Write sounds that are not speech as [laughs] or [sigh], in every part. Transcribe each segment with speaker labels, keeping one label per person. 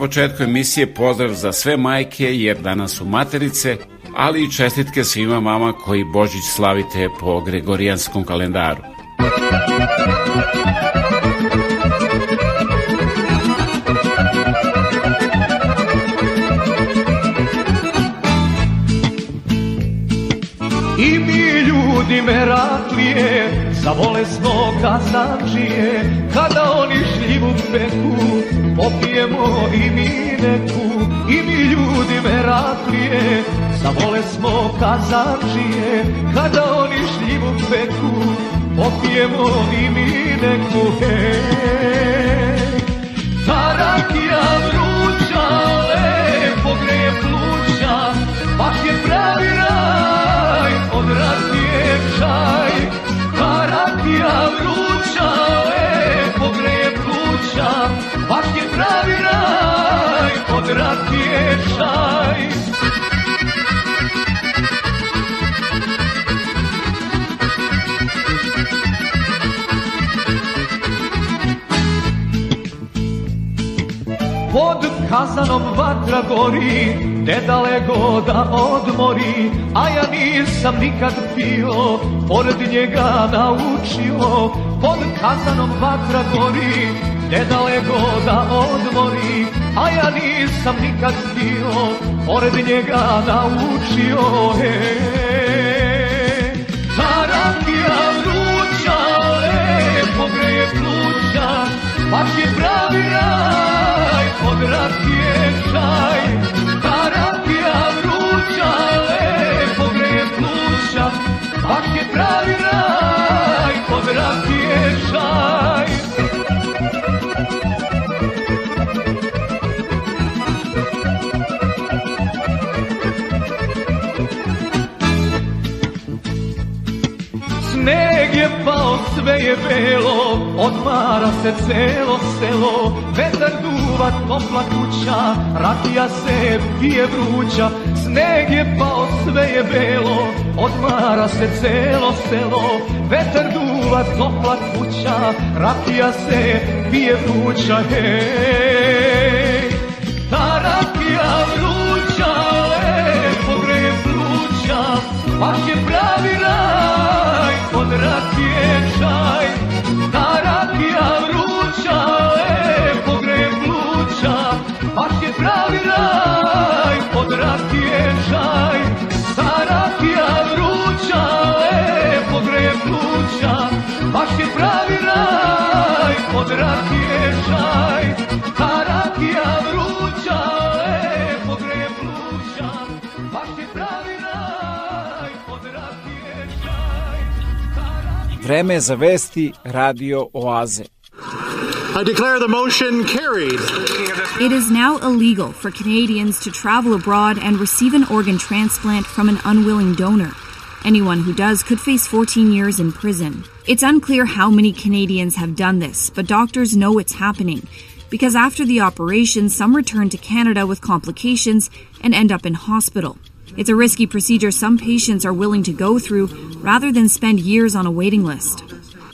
Speaker 1: Početku emisije pozdrav za sve majke jer danas su materice, ali i čestitke svima mama koji Božić slavite po Gregorijanskom kalendaru.
Speaker 2: Popijemo i mi neku Hej kazanom vatra gori, nedaleko da odmori, a ja nisam nikad pio, pored njega naučio. Pod kazanom vatra gori, nedaleko da odmori, a ja nisam nikad pio, pored njega naučio. Hej, ta rakija vruća, lepo greje pluća, baš je pravi raj, od rakije čaj. Ta rakija vruća, lepo greje pluća, baš je pravi raj, od rakije čaj. Sneg je pao, sve je belo, odmara se celo selo, vetar duva, topla kuća, rakija se pije vruća. Sneg je pao, sve je belo, odmara se celo selo, vetar duva, topla kuća, rakija se pije vruća. Hej, ta rakija vruća, lepo greje pluća, baš je pravi raj, od rakije
Speaker 1: Vreme je za vesti Radio Oaze.
Speaker 3: I declare the motion carried.
Speaker 4: It is now illegal for Canadians to travel abroad and receive an organ transplant from an unwilling donor. Anyone who does could face 14 years in prison. It's unclear how many Canadians have done this, but doctors know it's happening because after the operation, some return to Canada with complications and end up in hospital. It's a risky procedure some patients are willing to go through rather than spend years on a waiting list.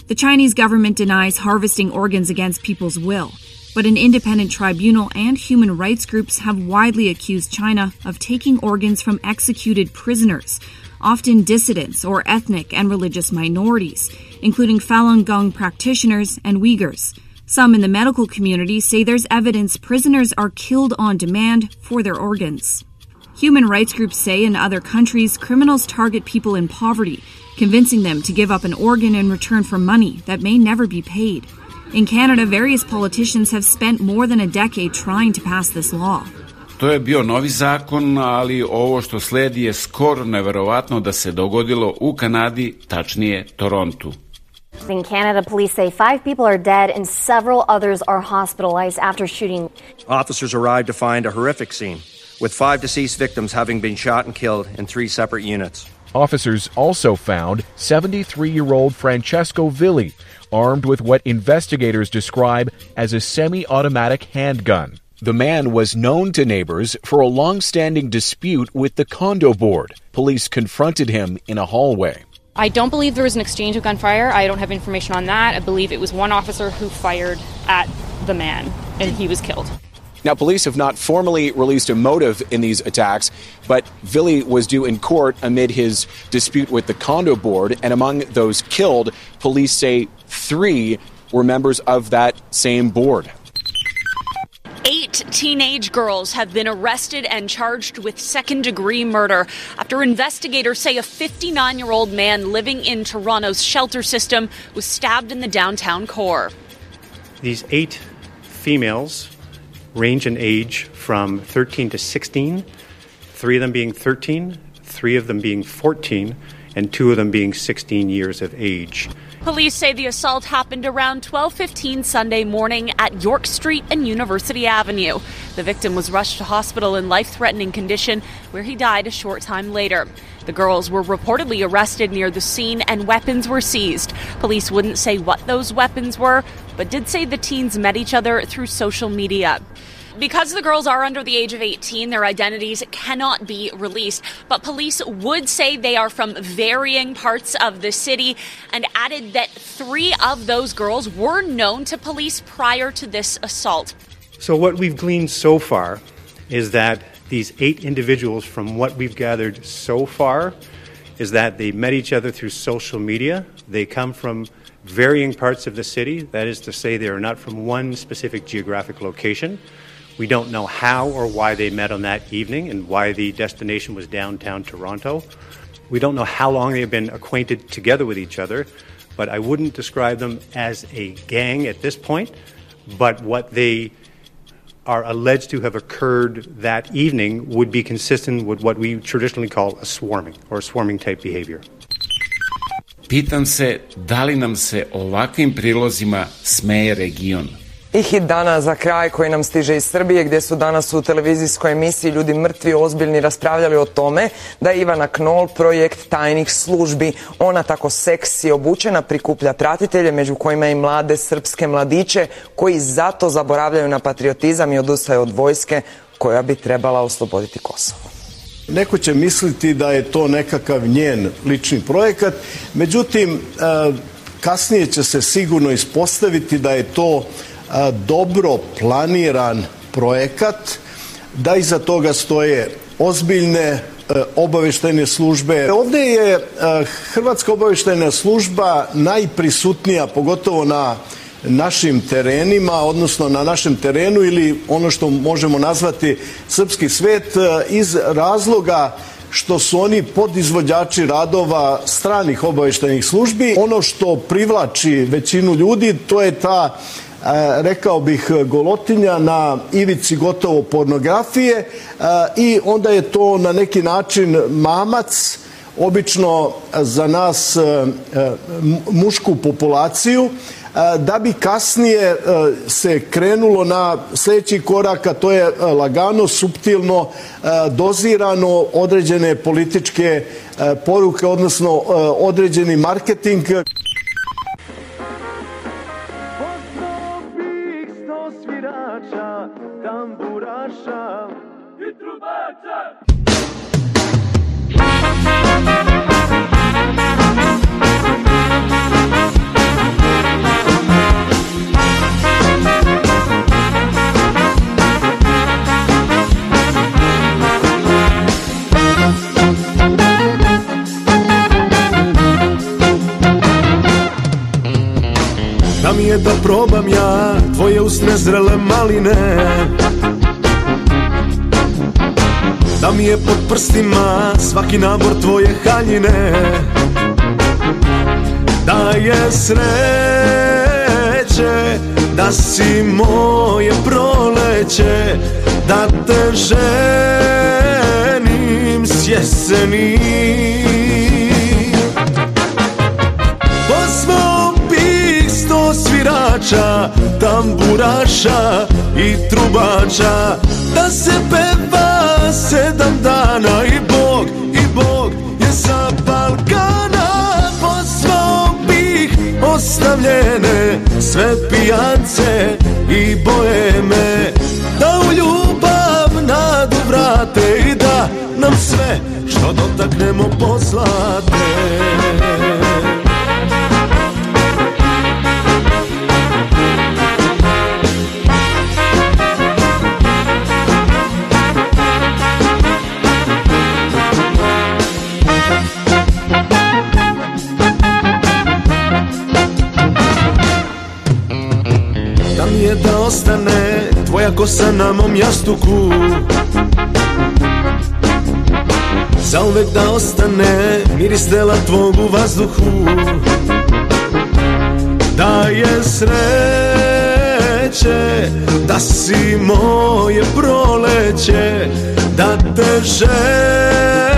Speaker 4: The Chinese government denies harvesting organs against people's will, but an independent tribunal and human rights groups have widely accused China of taking organs from executed prisoners, often dissidents or ethnic and religious minorities, including Falun Gong practitioners and Uyghurs. Some in the medical community say there's evidence prisoners are killed on demand for their organs. Human rights groups say in other countries, criminals target people in poverty, convincing them to give up an organ in return for money that may never be paid. In Canada, various politicians have spent more than a decade trying to pass this law.
Speaker 1: To je bio novi zakon, ali ovo što sledi je skoro neverovatno da se dogodilo u Kanadi, tačnije Torontu.
Speaker 5: In Canada, police say five people are dead and several others are hospitalized after shooting.
Speaker 6: Officers arrived to find a horrific scene, with five deceased victims having been shot and killed in three separate units.
Speaker 7: Officers also found 73 year old Francesco Villi, armed with what investigators describe as a semi automatic handgun. The man was known to neighbors for a long standing dispute with the condo board. Police confronted him in a hallway.
Speaker 8: I don't believe there was an exchange of gunfire. I don't have information on that. I believe it was one officer who fired at the man and he was killed.
Speaker 7: Now, police have not formally released a motive in these attacks, but Villi was due in court amid his dispute with the condo board. And among those killed, police say three were members of that same board.
Speaker 9: Eight teenage girls have been arrested and charged with second degree murder after investigators say a 59 year old man living in Toronto's shelter system was stabbed in the downtown core.
Speaker 3: These eight females range in age from 13 to 16, three of them being 13, three of them being 14, and two of them being 16 years of age.
Speaker 9: Police say the assault happened around 12:15 Sunday morning at York Street and University Avenue. The victim was rushed to hospital in life-threatening condition where he died a short time later. The girls were reportedly arrested near the scene and weapons were seized. Police wouldn't say what those weapons were, but did say the teens met each other through social media. Because the girls are under the age of 18, their identities cannot be released. But police would say they are from varying parts of the city and added that three of those girls were known to police prior to this assault.
Speaker 3: So, what we've gleaned so far is that these eight individuals, from what we've gathered so far, is that they met each other through social media. They come from varying parts of the city. That is to say, they are not from one specific geographic location. We don't know how or why they met on that evening and why the destination was downtown Toronto. We don't know how long they've been acquainted together with each other, but I wouldn't describe them as a gang at this point. But what they are alleged to have occurred that evening would be consistent with what we traditionally call a swarming or swarming type behavior.
Speaker 10: Pitam se da li nam se ovakvim prilozima smeje region.
Speaker 11: I hit dana za kraj koji nam stiže iz Srbije gdje su danas u televizijskoj emisiji ljudi mrtvi ozbiljni raspravljali o tome da je Ivana Knol projekt tajnih službi. Ona tako seksi obučena prikuplja pratitelje među kojima i mlade srpske mladiće koji zato zaboravljaju na patriotizam i odustaju od vojske koja bi trebala osloboditi Kosovo.
Speaker 12: Neko će misliti da je to nekakav njen lični projekat, međutim kasnije će se sigurno ispostaviti da je to dobro planiran projekat, da iza toga stoje ozbiljne obaveštajne službe. Ovde je Hrvatska obaveštajna služba najprisutnija, pogotovo na našim terenima, odnosno na našem terenu ili ono što možemo nazvati srpski svet iz razloga što su oni podizvođači radova stranih obaveštajnih službi. Ono što privlači većinu ljudi to je ta rekao bih golotinja na ivici gotovo pornografije i onda je to na neki način mamac obično za nas mušku populaciju da bi kasnije se krenulo na sledeći korak, a to je lagano, suptilno, dozirano određene političke poruke, odnosno određeni marketing.
Speaker 13: Da da probam ja tvoje usne zrele maline Da mi je pod prstima svaki nabor tvoje haljine. Da je sreće da si moje proleće Da te ženim s jeseni. Po svom bih svirača Tamburaša i trubača Da se peva sedam dana I Bog, i Bog je sa Balkana. Po svom bih ostavljene Sve pijance i boeme Da u ljubav nadu vrate I da nam sve što dotaknemo poslate ostane tvoja kosa na mom jastuku. Zauvek da ostane miris dela tvog u vazduhu. Da je sreće da si moje proleće Da te ženim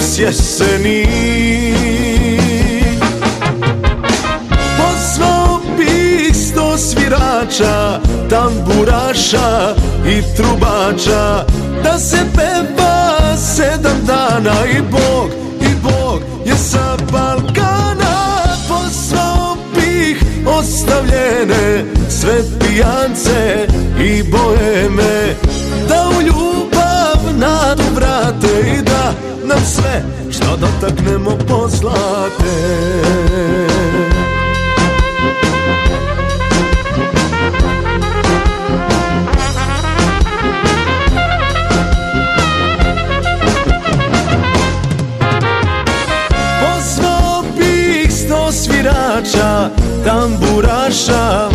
Speaker 13: s jeseni svirača, tamburaša i trubača. Da se peva sedam dana i Bog, i Bog je sa Balkana Pozvao bih ostavljene sve pijance i boheme. Da u ljubav nadu vrate i da nam sve što dotaknemo poslate tamburaša.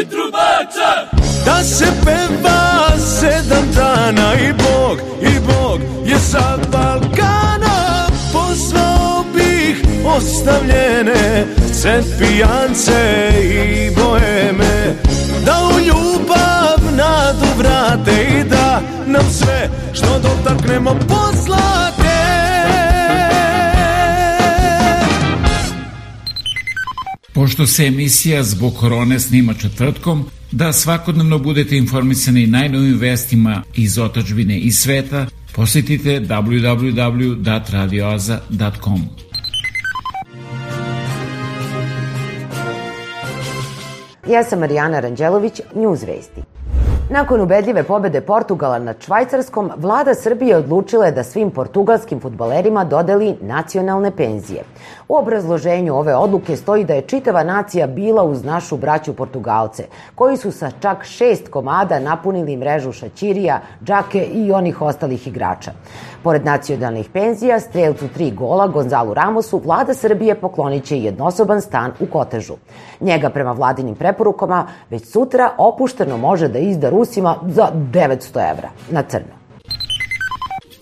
Speaker 13: I trubača. Da se peva sedam dana i Bog, i Bog je sa Balkana. Pozvao bih ostavljene sve pijance i boheme Da u ljubav nadu vrate i da nam sve što dotaknemo poslate
Speaker 10: Pošto se emisija zbog korone snima četvrtkom, da svakodnevno budete informisani najnovim vestima iz otačbine i sveta, posjetite www.radioaza.com.
Speaker 14: Ja sam Marijana Ranđelović, News Vesti. Nakon ubedljive pobede Portugala nad Švajcarskom, vlada Srbije odlučila je da svim portugalskim futbalerima dodeli nacionalne penzije. U obrazloženju ove odluke stoji da je čitava nacija bila uz našu braću Portugalce, koji su sa čak šest komada napunili mrežu šaćirija, džake i onih ostalih igrača. Pored nacionalnih penzija, strelcu tri gola Gonzalu Ramosu, vlada Srbije poklonit će jednosoban stan u Kotežu. Njega prema vladinim preporukama već sutra opušteno može da izda Rusima za 900 evra na crno.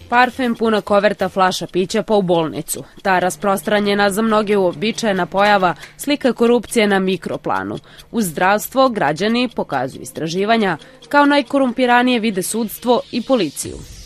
Speaker 15: Parfem puna koverta flaša pića pa u bolnicu. Ta rasprostranjena za mnoge uobičajena pojava slika korupcije na mikroplanu. U zdravstvo građani pokazuju istraživanja kao najkorumpiranije vide sudstvo i policiju.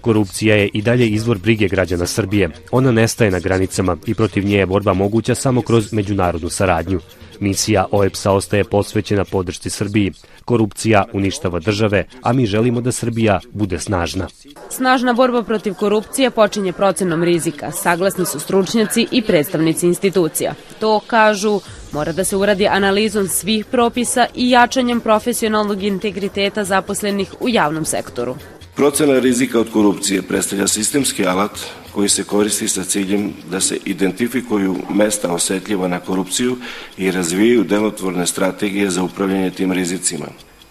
Speaker 16: Korupcija je i dalje izvor brige građana Srbije. Ona nestaje na granicama i protiv nje je borba moguća samo kroz međunarodnu saradnju. Misija OEPS-a ostaje posvećena podršci Srbiji. Korupcija uništava države, a mi želimo da Srbija bude snažna.
Speaker 15: Snažna borba protiv korupcije počinje procenom rizika. Saglasni su stručnjaci i predstavnici institucija. To, kažu, mora da se uradi analizom svih propisa i jačanjem profesionalnog integriteta zaposlenih u javnom sektoru.
Speaker 17: Procena rizika od korupcije predstavlja sistemski alat koji se koristi sa ciljem da se identifikuju mesta osetljiva na korupciju i razvijaju delotvorne strategije za upravljanje tim rizicima.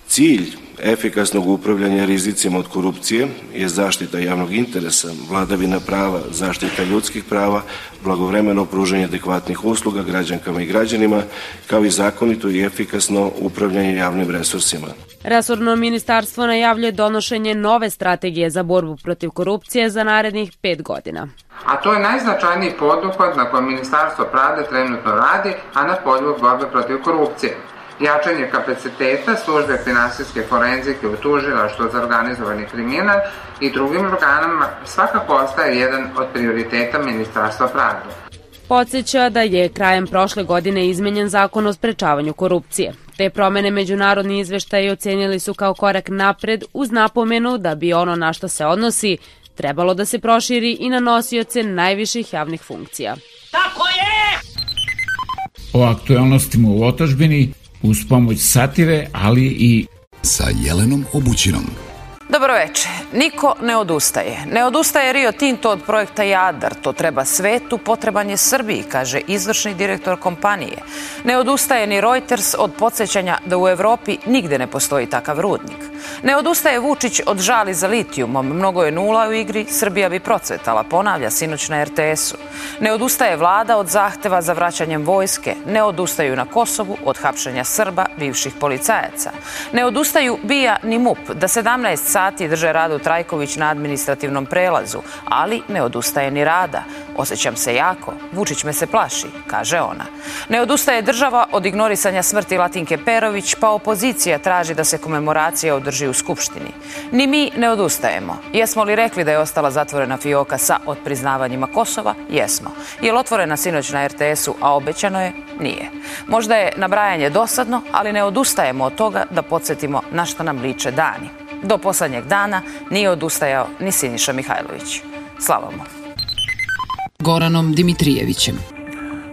Speaker 17: Cilj efikasnog upravljanja rizicima od korupcije je zaštita javnog interesa, vladavina prava, zaštita ljudskih prava, blagovremeno pružanje adekvatnih usluga građankama i građanima, kao i zakonito i efikasno upravljanje javnim resursima.
Speaker 15: Resorno ministarstvo najavljuje donošenje nove strategije za borbu protiv korupcije za narednih pet godina.
Speaker 18: A to je najznačajniji poduhvat na kojem Ministarstvo pravde trenutno radi, a na polju borbe protiv korupcije jačanje kapaciteta službe finansijske forenzike u tužilaštvu za organizovani kriminal i drugim organama svakako ostaje jedan od prioriteta Ministarstva pravde.
Speaker 15: Podseća da je krajem prošle godine izmenjen zakon o sprečavanju korupcije. Te promene međunarodni izveštaji ocenili su kao korak napred uz napomenu da bi ono na što se odnosi trebalo da se proširi i na nosioce najviših javnih funkcija.
Speaker 10: Tako je! O aktualnostima u otačbini uz pomoć satire, ali i
Speaker 19: sa Jelenom Obućinom.
Speaker 20: Dobro veče. Niko ne odustaje. Ne odustaje Rio Tinto od projekta Jadar. To treba svetu, potreban je Srbiji, kaže izvršni direktor kompanije. Ne odustaje ni Reuters od podsjećanja da u Evropi nigde ne postoji takav rudnik. Ne odustaje Vučić od žali za litijumom. Mnogo je nula u igri, Srbija bi procvetala, ponavlja sinoć na RTS-u. Ne odustaje vlada od zahteva za vraćanjem vojske. Ne odustaju na Kosovu od hapšenja Srba, bivših policajaca. Ne odustaju Bija ni MUP da 17 sati drže Radu Trajković na administrativnom prelazu, ali ne odustaje ni Rada. Osjećam se jako, Vučić me se plaši, kaže ona. Ne odustaje država od ignorisanja smrti Latinke Perović, pa opozicija traži da se komemoracija održi u Skupštini. Ni mi ne odustajemo. Jesmo li rekli da je ostala zatvorena fioka sa odpriznavanjima Kosova? Jesmo. Je li otvorena sinoć na RTS-u, a obećano je? Nije. Možda je nabrajanje dosadno, ali ne odustajemo od toga da podsjetimo na što nam liče dani. Do poslednjeg dana nije odustajao ni Siniša Mihajlović. Slava mu.
Speaker 21: Goranom Dimitrijevićem.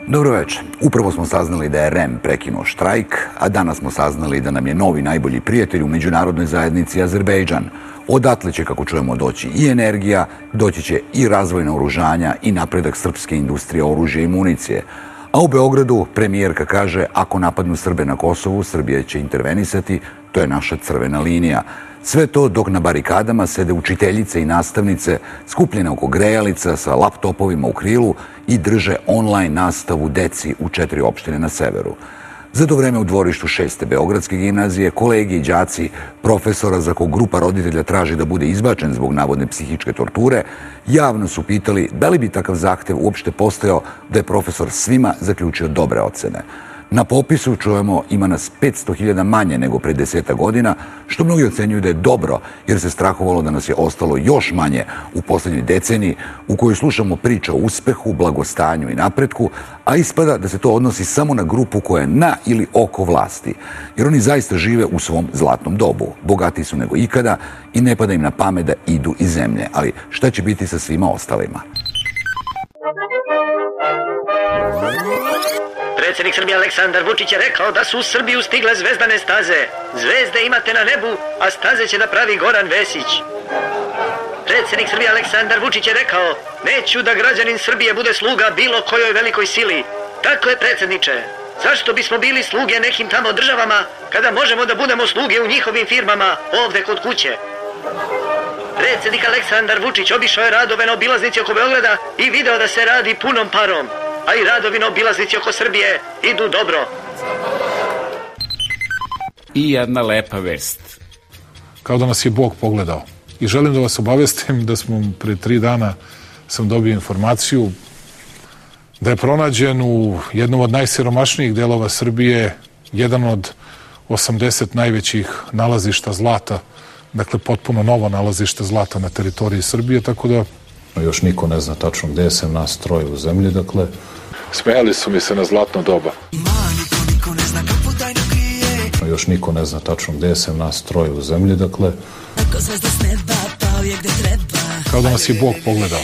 Speaker 19: Dobro večer. Upravo smo saznali da je REM prekinuo štrajk, a danas smo saznali da nam je novi najbolji prijatelj u međunarodnoj zajednici Azerbejdžan. Odatle će, kako čujemo, doći i energija, doći će i razvoj naoružanja i napredak srpske industrije oružja i municije. A u Beogradu premijerka kaže ako napadnu Srbe na Kosovu, Srbija će intervenisati, to je naša crvena linija. Sve to dok na barikadama sede učiteljice i nastavnice skupljene oko grejalica sa laptopovima u krilu i drže online nastavu deci u četiri opštine na severu. Za to vreme u dvorištu šeste Beogradske gimnazije kolegi i đaci profesora za kog grupa roditelja traži da bude izbačen zbog navodne psihičke torture, javno su pitali da li bi takav zahtev uopšte postojao da je profesor svima zaključio dobre ocene. Na popisu, čujemo, ima nas 500.000 manje nego pre deseta godina, što mnogi ocenjuju da je dobro, jer se strahovalo da nas je ostalo još manje u poslednjoj deceniji, u kojoj slušamo priče o uspehu, blagostanju i napretku, a ispada da se to odnosi samo na grupu koja je na ili oko vlasti, jer oni zaista žive u svom zlatnom dobu. Bogati su nego ikada i ne pada im na pamet da idu iz zemlje. Ali šta će biti sa svima ostalima?
Speaker 22: Predsjednik Srbije Aleksandar Vučić je rekao da su u Srbiju stigle zvezdane staze. Zvezde imate na nebu, a staze će napravi Goran Vesić. Predsjednik Srbije Aleksandar Vučić je rekao Neću da građanin Srbije bude sluga bilo kojoj velikoj sili. Tako je predsjedniče. Zašto bismo bili sluge nekim tamo državama kada možemo da budemo sluge u njihovim firmama ovde kod kuće? Predsjednik Aleksandar Vučić obišao je radove na obilaznici oko Beograda i video da se radi punom parom a i radovi na obilaznici oko Srbije idu dobro.
Speaker 10: I jedna lepa vest.
Speaker 23: Kao da nas je Bog pogledao. I želim da vas obavestim da smo pre tri dana sam dobio informaciju da je pronađen u jednom od najsiromašnijih delova Srbije jedan od 80 najvećih nalazišta zlata, dakle potpuno novo nalazište zlata na teritoriji Srbije, tako da još niko ne zna tačno gde sam nas troje u zemlji, dakle Smejali su mi se na zlatno doba. Još niko ne zna tačno gde sam nas troje u zemlji, dakle... Kao da nas je Bog pogledao.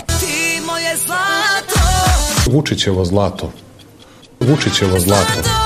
Speaker 23: Vučićevo zlato. Vučićevo zlato.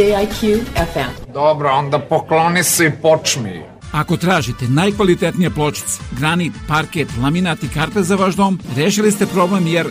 Speaker 24: CJIQ FM.
Speaker 25: Dobro, onda pokloni se i počmi.
Speaker 1: Ako tražite najkvalitetnije pločice, granit, parket, laminat i karpe za vaš dom, rešili ste problem jer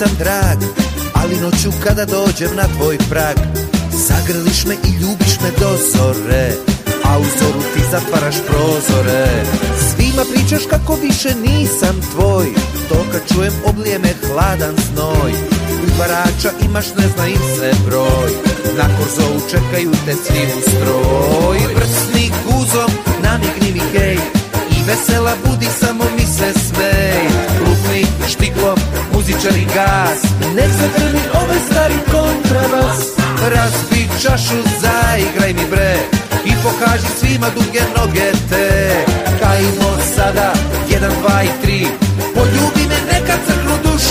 Speaker 26: nisam drag Ali noću kada dođem na tvoj prag Zagrliš me i ljubiš me do zore A u zoru ti zatvaraš prozore. Svima pričaš kako više nisam tvoj To kad čujem oblije me hladan znoj. U barača imaš ne zna im se broj Na korzovu čekaju te svi u stroj. Prsni guzom namigni mi hej I vesela budi samo mi se smej muzičari gas. Nek se drmi ovaj stari kontrabas Razbi čašu, zaigraj mi bre I pokaži svima duge noge te. Kajmo sada, jedan, dva i tri. Poljubi me neka crknu dušmani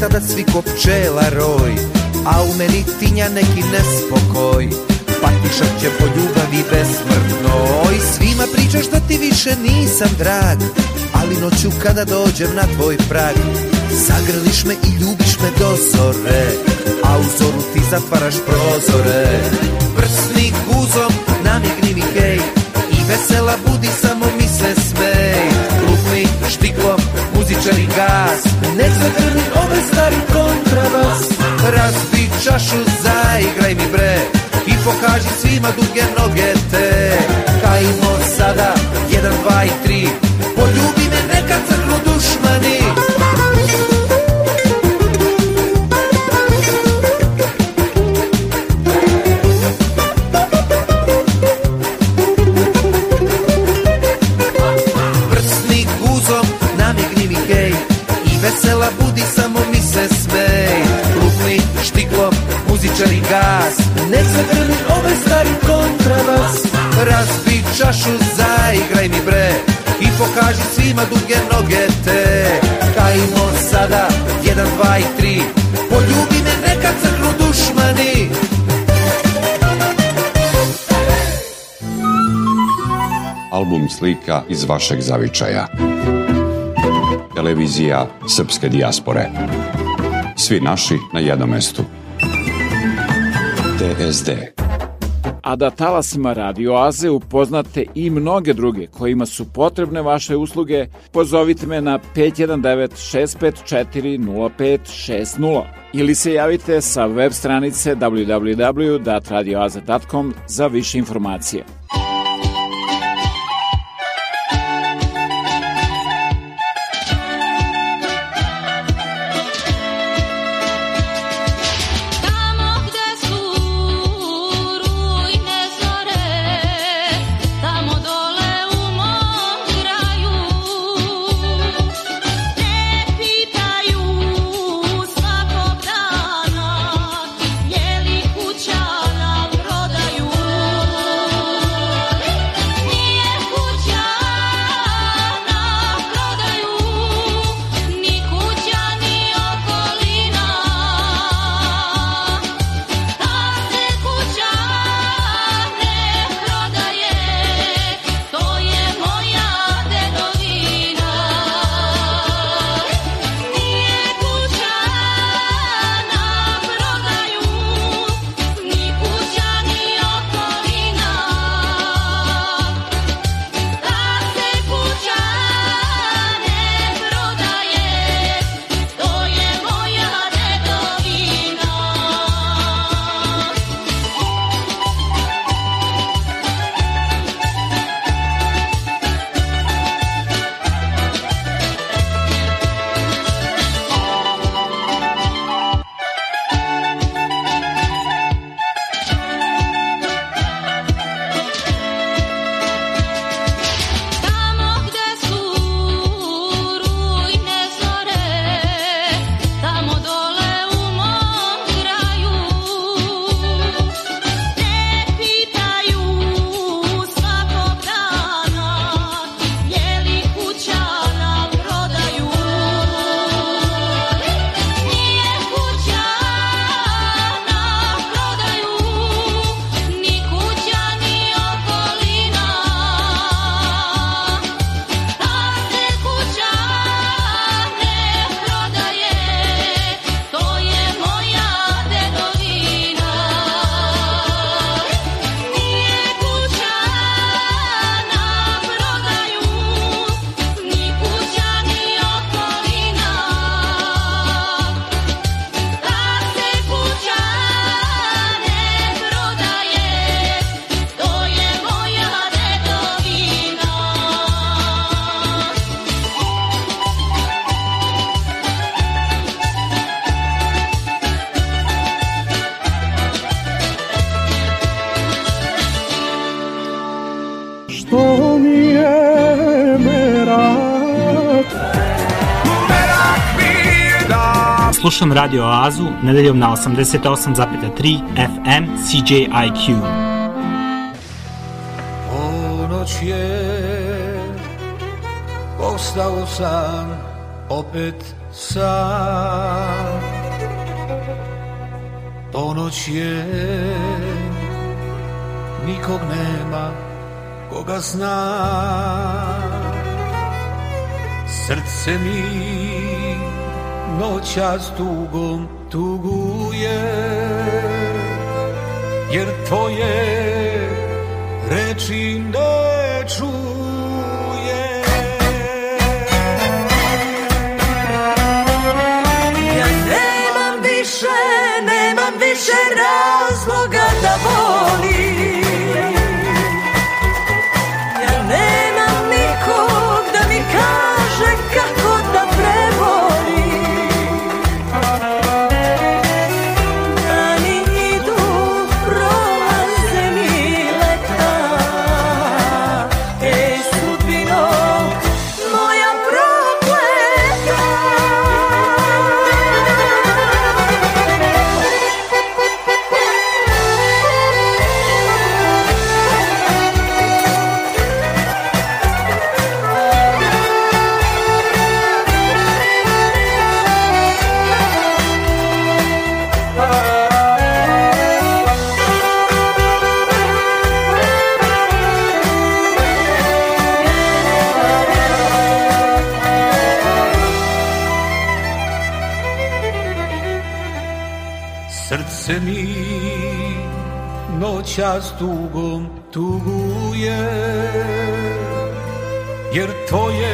Speaker 26: Tada svi ko pčela roj A u meni tinja neki nespokoj. Patišak će po ljubavi besmrtnoj Svima pričaš da ti više nisam drag Ali noću kada dođem na tvoj prag Zagrliš me i ljubiš me do zore A u zoru ti zatvaraš prozore. Prsni guzom namigni mi hej I vesela budi samo mi se smej. Lupni štiklom muzičari gas drmi ovaj stari kontrabas Razbi čašu, zaigraj mi bre I pokaži svima duge noge te. Kajmo sada, jedan, dva i tri. Poljubi me neka crknu ovaj stari kontrabas Razbi čašu, zaigraj mi bre I pokaži svima duge noge te Kajmo sada, jedan, dva i tri Poljubi me neka crknu dušmani
Speaker 27: Album slika iz vašeg zavičaja. Televizija Srpske dijaspore. Svi naši na jednom mestu. TSD.
Speaker 1: Da talasima Radio Aze upoznate i mnoge druge kojima su potrebne vaše usluge, pozovite me na 519-654-0560 ili se javite sa web stranice www.radioaze.com za više informacije.
Speaker 28: Radio Oazu nedeljom na 88,3 FM CJIQ.
Speaker 29: Ponoć je Ostao sam opet sam Ponoć je Nikog nema koga zna Srce mi noća s tugom tuguje Jer tvoje reči noća s tugom tuguje Jer tvoje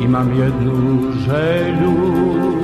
Speaker 29: Imam jednu želju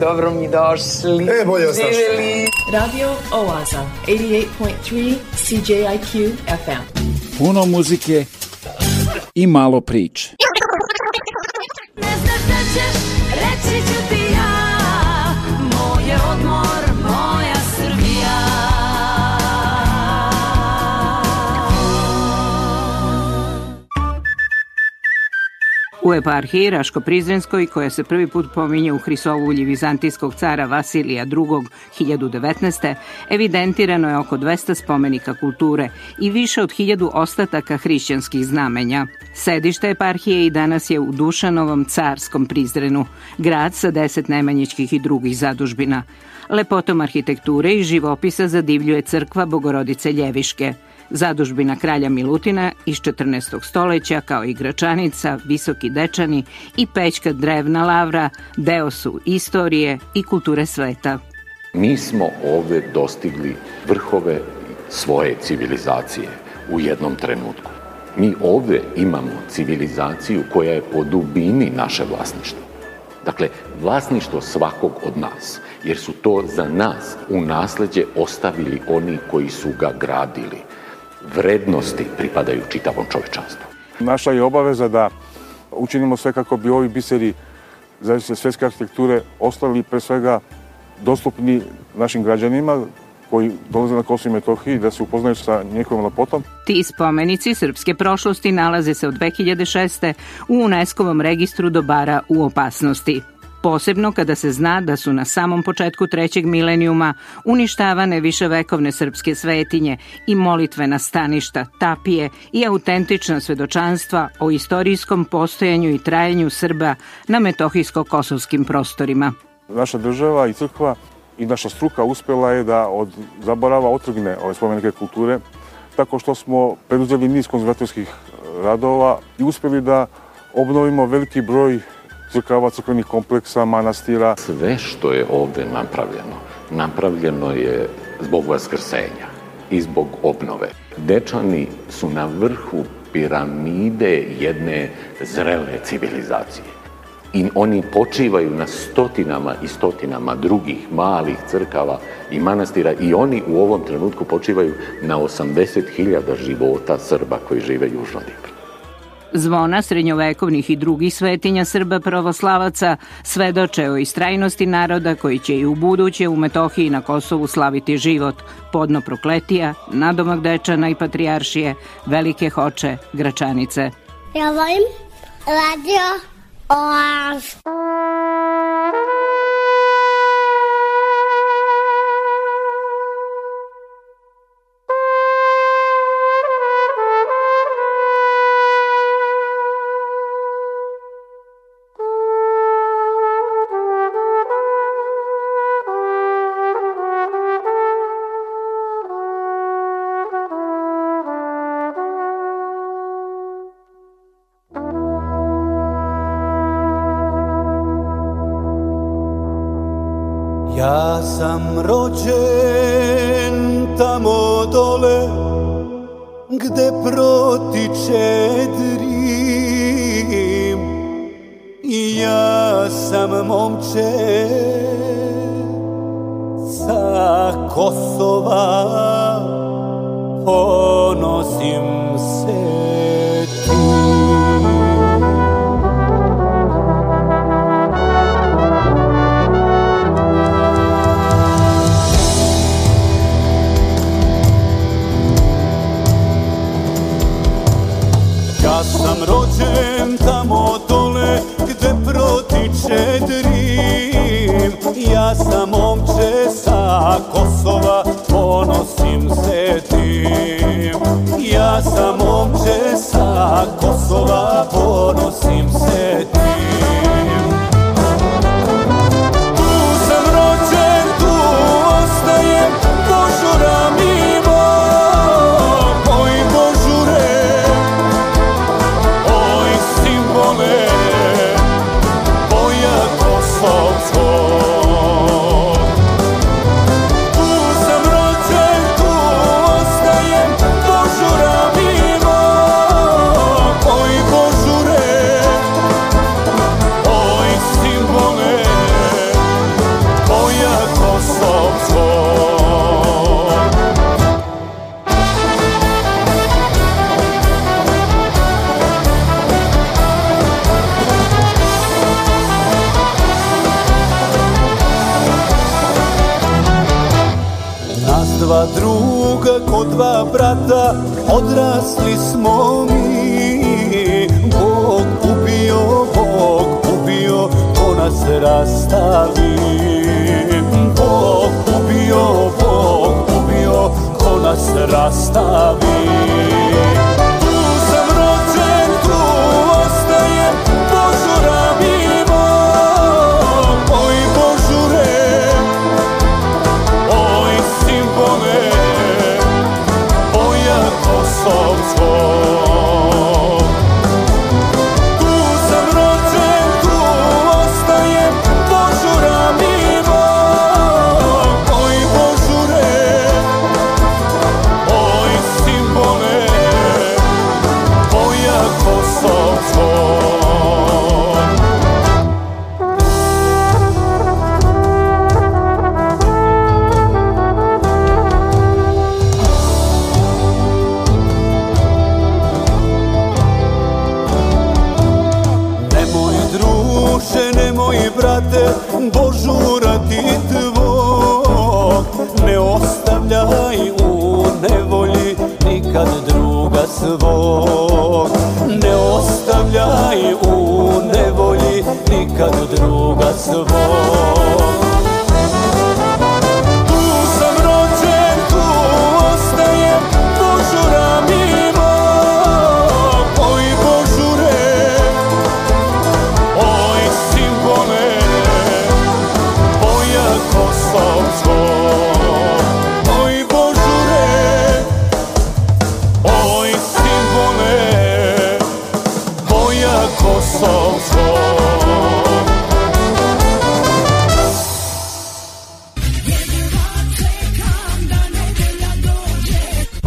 Speaker 30: dobro mi došli.
Speaker 31: E, bolje vas.
Speaker 24: Radio Oaza, 88.3 CJIQ FM.
Speaker 1: Puno muzike i malo priče.
Speaker 32: U eparhiji Raško-Prizrenskoj, koja se prvi put pominje u Hrisovulji vizantijskog cara Vasilija II. 1019. evidentirano je oko 200 spomenika kulture i više od 1000 ostataka hrišćanskih znamenja. Sedište eparhije i danas je u Dušanovom carskom Prizrenu, grad sa deset nemanjičkih i drugih zadužbina. Lepotom arhitekture i živopisa zadivljuje crkva Bogorodice Ljeviške – Zadužbina kralja Milutina iz 14. stoleća kao i Gračanica, Visoki Dečani i Pećka Drevna Lavra deo su istorije i kulture sveta.
Speaker 33: Mi smo ovde dostigli vrhove svoje civilizacije u jednom trenutku. Mi ovde imamo civilizaciju koja je po dubini naše vlasništvo. Dakle, vlasništvo svakog od nas, jer su to za nas u nasleđe ostavili oni koji su ga gradili. Vrednosti pripadaju čitavom čovečanstvu.
Speaker 34: Naša je obaveza da učinimo sve kako bi ovi biseri zavisne svetske arhitekture ostali pre svega dostupni našim građanima koji dolaze na Kosovo i Metohiji da se upoznaju sa njihovim lepotom.
Speaker 32: Ti spomenici srpske prošlosti nalaze se od 2006. u UNESCO-vom registru dobara u opasnosti posebno kada se zna da su na samom početku trećeg milenijuma uništavane viševekovne srpske svetinje i molitvena staništa, tapije i autentična svedočanstva o istorijskom postojanju i trajanju Srba na metohijsko-kosovskim prostorima.
Speaker 34: Naša država i crkva i naša struka uspela je da od zaborava otrgne ove spomenike kulture tako što smo preduzeli niz konzervatorskih radova i uspeli da obnovimo veliki broj crkava, crkvenih kompleksa, manastira.
Speaker 33: Sve što je ovde napravljeno, napravljeno je zbog vaskrsenja i zbog obnove. Dečani su na vrhu piramide jedne zrele civilizacije. I oni počivaju na stotinama i stotinama drugih malih crkava i manastira i oni u ovom trenutku počivaju na 80.000 života Srba koji žive južno od.
Speaker 32: Zvona srednjovekovnih i drugih svetinja Srba pravoslavaca svedoče o istrajnosti naroda koji će i u buduće u Metohiji na Kosovu slaviti život, podno prokletija, nadomak dečana i patrijaršije, velike hoče, gračanice.
Speaker 35: Ja volim radio Oaz.
Speaker 2: Ja sam rođen tamo dole gde protiče Drim. I ja sam momče sa Kosova ponosim rođen tamo dole gde protiče Drim Ja sam momče sa Kosova, ponosim se tim. Ja sam momče sa Kosova, ponosim se tim
Speaker 36: brata odrasli smo mi. Bog ubio, Bog ubio, ko nas rastavi. Bog ubio, Bog ubio, ko nas rastavi. nikad druga
Speaker 37: svoj.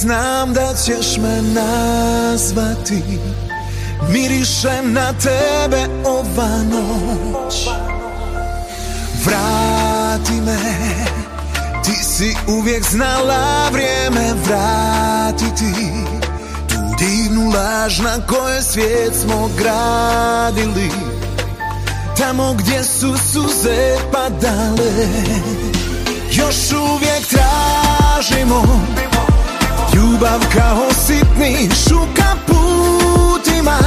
Speaker 26: Znam da ćeš me nazvati. Miriše na tebe ova noć. Vrati me. Ti si uvijek znala vrijeme vratiti. Tu divnu laž na kojoj svijet smo gradili. Tamo gdje su suze padale Još uvijek tražimo Ljubav kao sitni šuka putima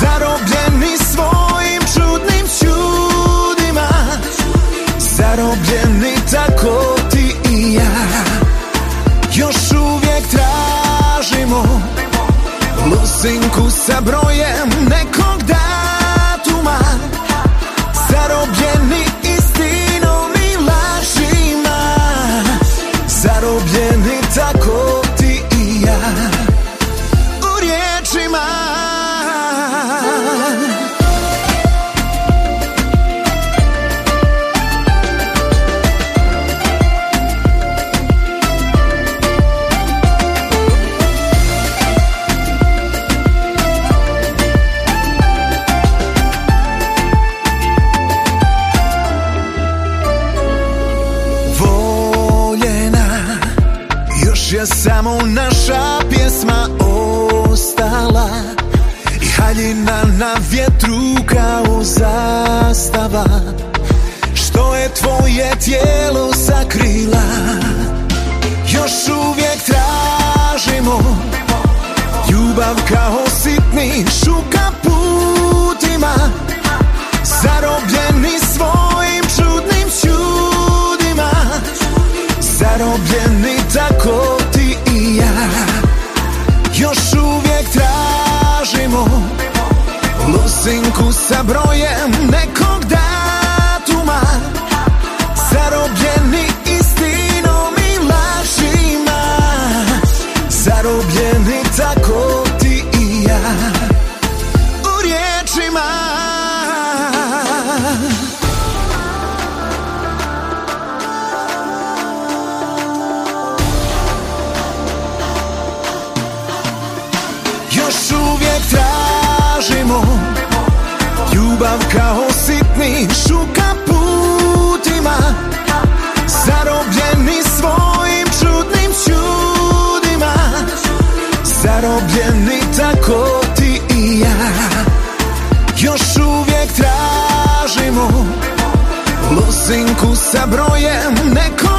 Speaker 26: Zarobljeni svojim čudnim čudima. Zarobljeni tako ti i ja Još uvijek tražimo Lusinku sa brojem nekog datuma je tijelo sakrila. Još uvijek tražimo Ljubav kao sitni šuka putima Zarobljeni svojim čudnim čudima. Zarobljeni tako ti i ja. Još uvijek tražimo Lusinku sa brojem nekog datuma Ljubav kao sitni šuka putima Zarobljeni svojim čudnim čudima. Zarobljeni tako ti i ja. Još uvijek tražimo Lusinku sa brojem nekog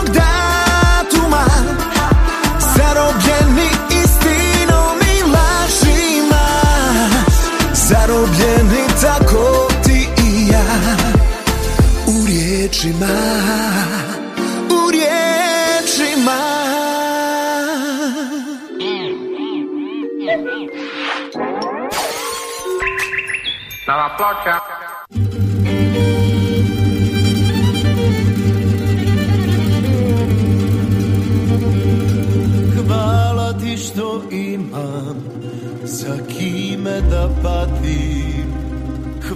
Speaker 26: riječima U riječima
Speaker 25: Nova ploča.
Speaker 13: Hvala ti što imam za kime da patim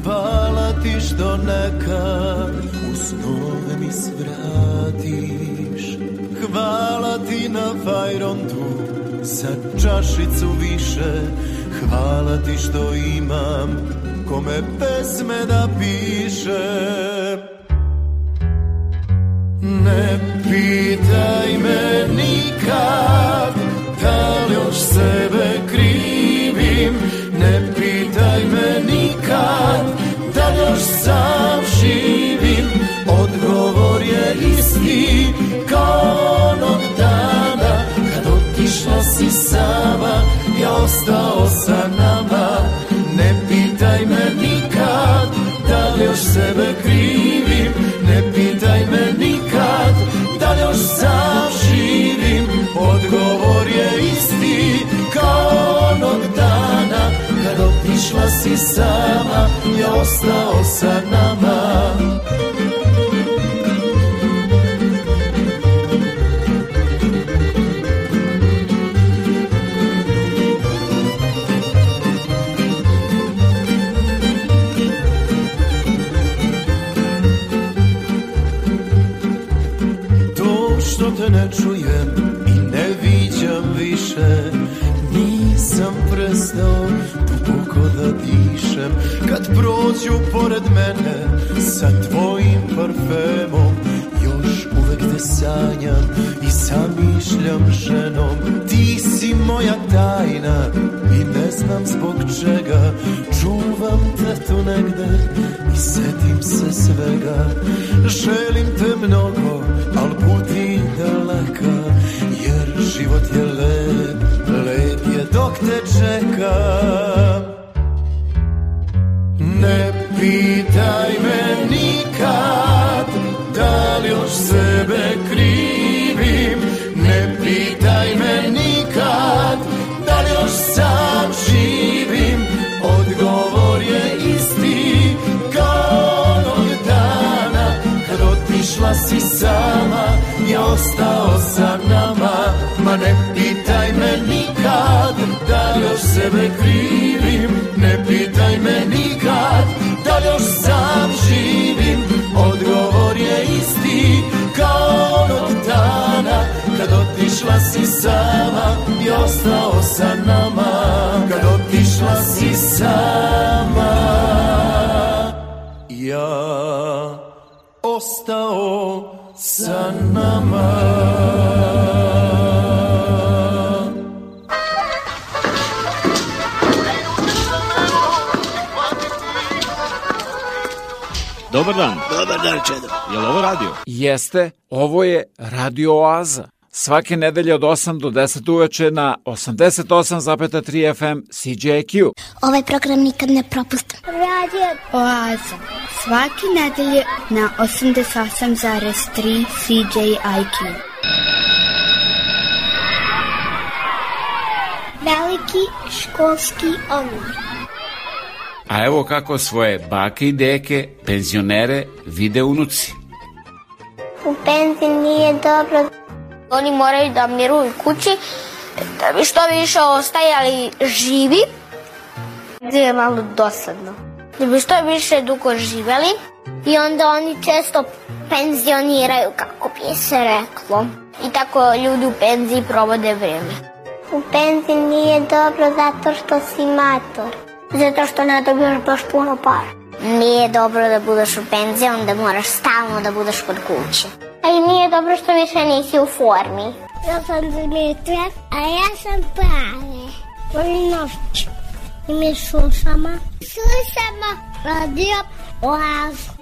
Speaker 13: Hvala ti što nekad u snove mi svratiš. Hvala ti na fajrontu za čašicu više. Hvala ti što imam kome pesme da piše Ne pitaj me nikad da li još sebe si sama, ja ostao sa nama prođu pored mene sa tvojim parfemom. Još uvek te sanjam i zamišljam ženom. Ti si moja tajna i ne znam zbog čega. Čuvam te tu negde i setim se svega. Želim te mnogo, al budi daleka Jer život je sebe krivim Ne pitaj me nikad Da li još sam živim? Odgovor je isti Kao onog dana Kad otišla si sama I ostao sa nama. Kad otišla si sama. Ja ostao sa nama
Speaker 38: Dobar dan.
Speaker 39: Dobar dan, Čedo.
Speaker 38: Je li ovo radio?
Speaker 1: Jeste, ovo je Radio Oaza. Svake nedelje od 8 do 10 uveče na 88,3 FM CJQ.
Speaker 35: Ovaj program nikad ne propustim. Radio Oaza. Svake nedelje na 88,3 CJIQ. Veliki školski omor.
Speaker 1: A evo kako svoje bake i deke, penzionere, vide unuci.
Speaker 35: U penziji nije dobro.
Speaker 40: Oni moraju da miruju kući da bi što više ostajali živi.
Speaker 35: Da je malo dosadno.
Speaker 40: Da bi što više dugo živeli.
Speaker 35: I onda oni često penzioniraju, kako bi se reklo.
Speaker 40: I tako ljudi u penziji provode vreme.
Speaker 35: U penziji nije dobro zato što si mator. Zato što ne dobiješ baš puno para.
Speaker 40: Nije dobro da budeš u penziji, onda moraš stalno da budeš kod kuće.
Speaker 35: A i nije dobro što više nisi u formi. Ja sam Dimitra, a ja sam Prave. Volim noć. I mi slušamo. Slušamo radio Oazu.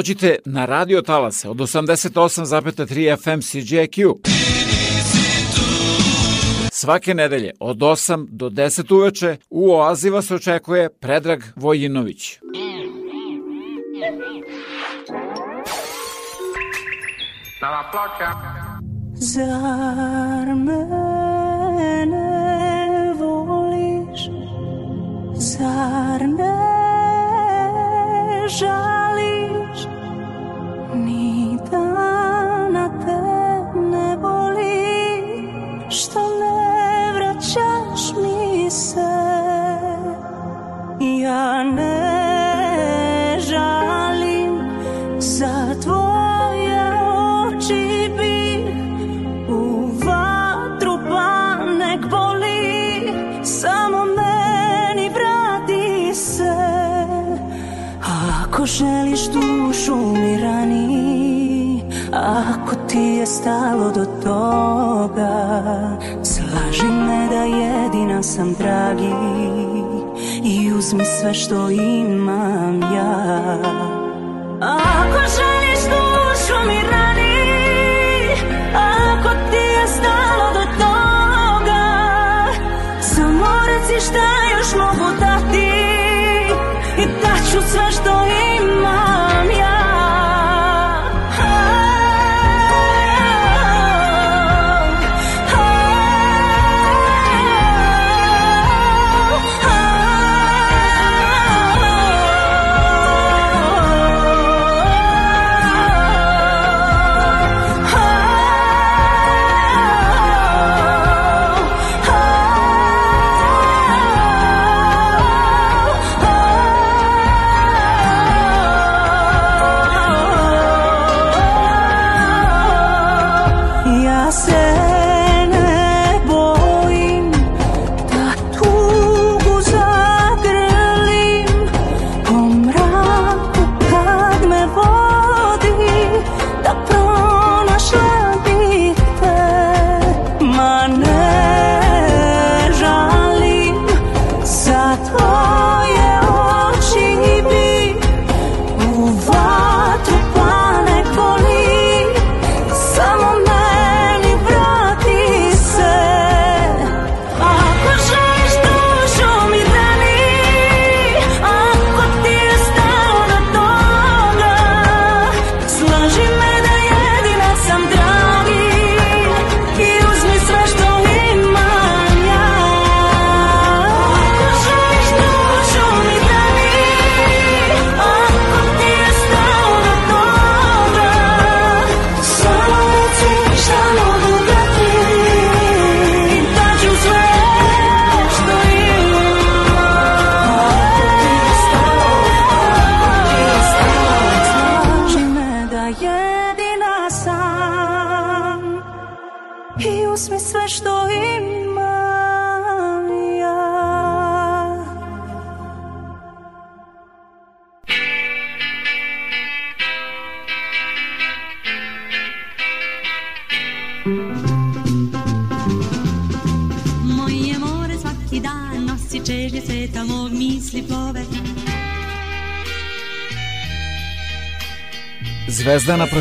Speaker 23: Dođite na Radio Talase od 88,3 FM CJQ. Svake nedelje od 8 do 10 uveče u Oazi vas očekuje Predrag Vojinović.
Speaker 18: Da vam plaćam.
Speaker 41: Zar mene voliš? Zar ne žališ? ti je stalo do toga? Slaži me da jedina sam dragi I uzmi sve što imam ja. Ako želiš dušu mi radi Ako ti je stalo do toga Samo reci šta još mogu dati I daću sve što imam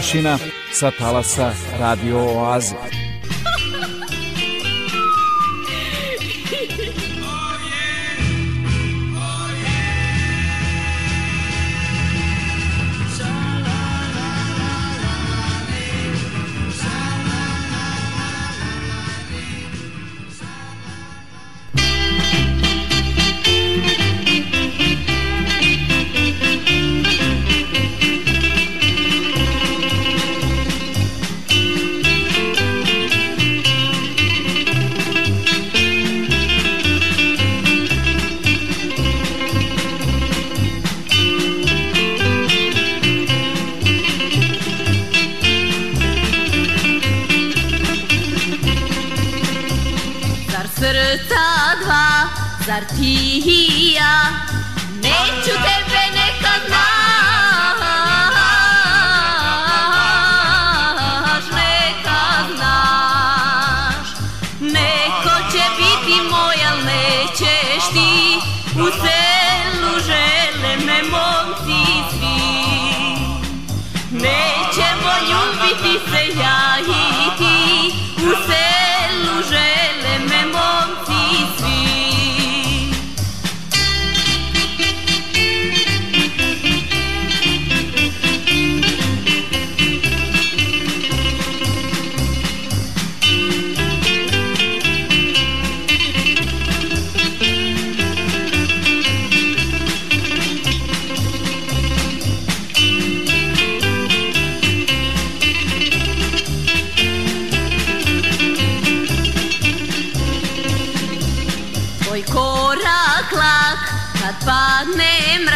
Speaker 23: površina sa talasa Radio Oaze. padne ma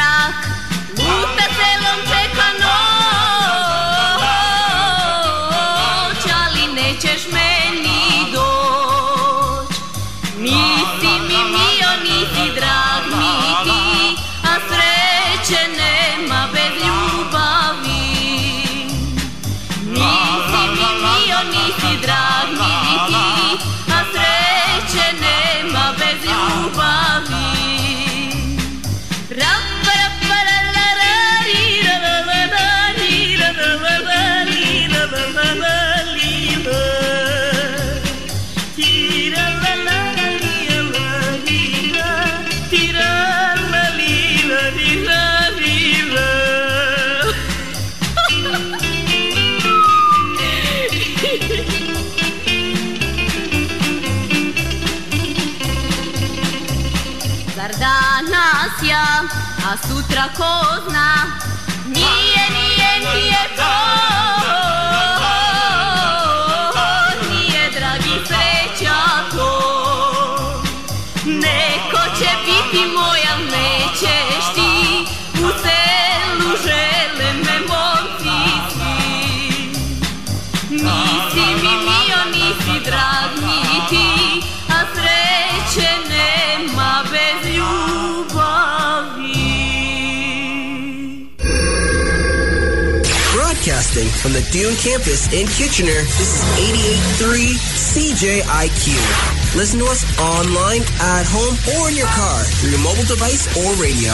Speaker 23: a
Speaker 42: the Dune campus in Kitchener, this is 88.3 CJIQ. Listen to us online, at home, or in your car through your mobile device or radio.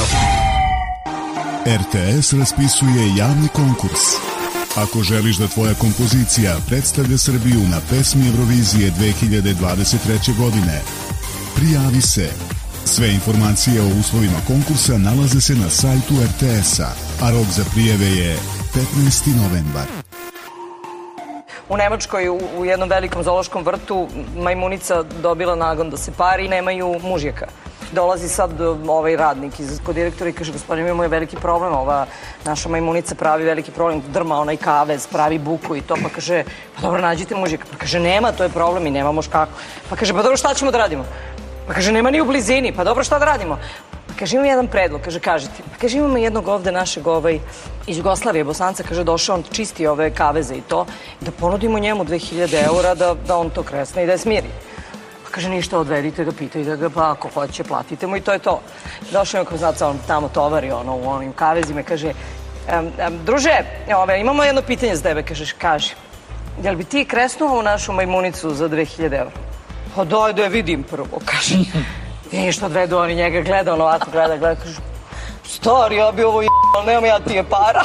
Speaker 38: RTS raspisuje javni konkurs. Ako želiš da tvoja kompozicija predstavlja Srbiju na pesmi Eurovizije 2023. godine, prijavi se. Sve informacije o uslovima konkursa nalaze se na sajtu RTS-a, a rok za prijeve je 15. novembar.
Speaker 30: U Nemačkoj u, jednom velikom zoološkom vrtu majmunica dobila nagon da se pari i nemaju mužjaka. Dolazi sad ovaj radnik iz, kod direktora i kaže, gospodin, imamo je veliki problem, ova naša majmunica pravi veliki problem, drma onaj kavez, pravi buku i to, pa kaže, pa dobro, nađite mužjaka. Pa kaže, nema, to je problem i nemamo kako. Pa kaže, pa dobro, šta ćemo da radimo? Pa kaže, nema ni u blizini, pa dobro, šta da radimo? Kaže, imam jedan predlog, kaže, kažete. Pa kaže, imamo jednog ovde našeg ovaj, iz Jugoslavije, Bosanca, kaže, došao on čisti ove kaveze i to, da ponudimo njemu 2000 eura da, da on to kresne i da je smiri. Pa kaže, ništa, odvedite ga, pitajte ga, pa ako hoće, platite mu i to je to. Došao je, kao znate, on tamo tovari, ono, u onim kavezima, kaže, em, em, druže, ove, imamo jedno pitanje za tebe, kažeš, kaži, jel bi ti kresnuo u našu majmunicu za 2000 eura? Pa daj da je vidim prvo, kaže. Ništa odvedu, oni njega gleda, on ovako gleda, gleda, kaže, stari, ja bi ovo je***, nemam ja ti je para.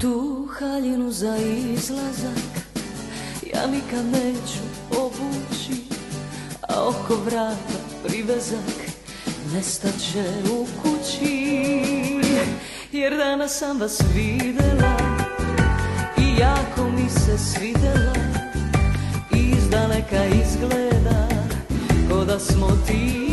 Speaker 39: Tu haljinu za izlazak Ja nikad neću obući A oko vrata privezak Nestaće u kući Jer danas sam vas videla I jako mi se svidela. I izdaleka izgleda Ko da smo ti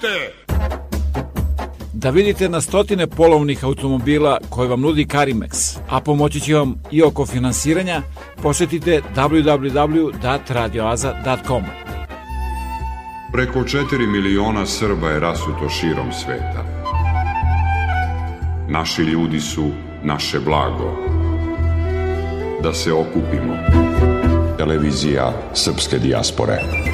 Speaker 29: počujte!
Speaker 1: Da vidite na stotine polovnih automobila koje vam nudi Karimex, a pomoći će vam i oko finansiranja, posetite www.radioaza.com.
Speaker 22: Preko 4 miliona Srba je rasuto širom sveta. Naši ljudi su naše blago. Da se okupimo. Televizija Srpske dijaspore.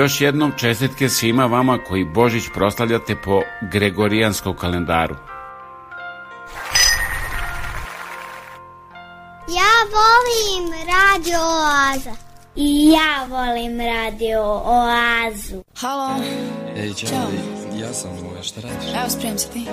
Speaker 10: Još jednom čestitke svima vama koji Božić proslavljate po Gregorijanskom kalendaru.
Speaker 40: Ja volim Radio Oaza. I ja volim Radio Oazu.
Speaker 43: Halo.
Speaker 41: Ej, čao,
Speaker 43: Ćao.
Speaker 41: ja sam ovaj, šta radiš?
Speaker 43: Evo, spremim se ti.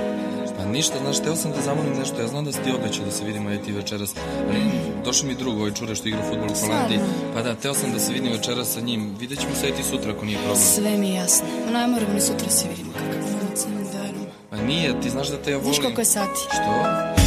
Speaker 41: Ništa, znaš, teo sam da zamolim nešto, ja znam da si ti obećao da se vidimo i ti večeras. Ali, došao mi drug, ovaj čure što igra futbol u Holandiji. Pa da, teo sam da se vidim večeras sa njim. Vidjet ćemo se i ti sutra ako nije problem.
Speaker 43: Sve mi je jasno. Ma ne moramo ni sutra se vidimo kakav novac imam daru.
Speaker 41: Pa nije, ti znaš da te ja volim.
Speaker 43: Znaš koliko je sati?
Speaker 41: Što?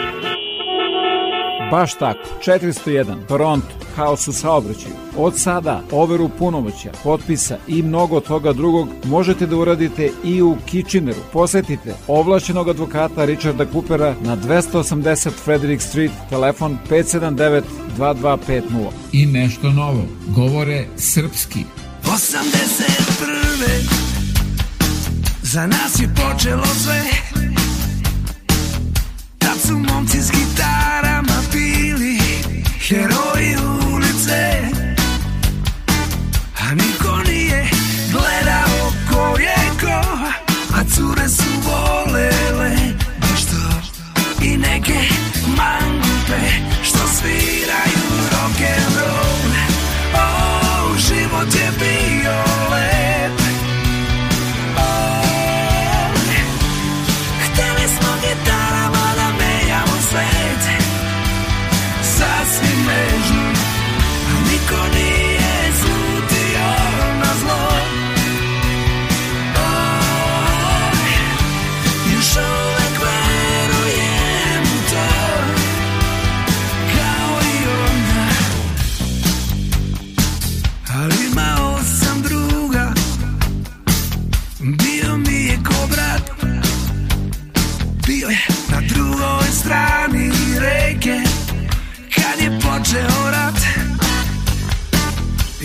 Speaker 1: Baš tako, 401, Toronto, haos u saobraćaju. Od sada overu punomoća, potpisa i mnogo toga drugog možete da uradite i u Kitcheneru. Posetite ovlašćenog advokata Richarda Coopera na 280 Frederick Street, telefon 579 2250. I nešto novo, govore srpski.
Speaker 13: 81. Za nas je počelo sve Tad su momci s gitarama bili Quiero ir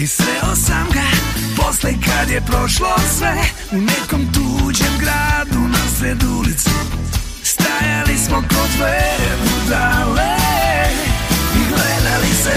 Speaker 13: Sreo sam ga Posle kad je prošlo sve U nekom tuđem gradu Na sred ulicu Stajali smo kod dve budale I gledali se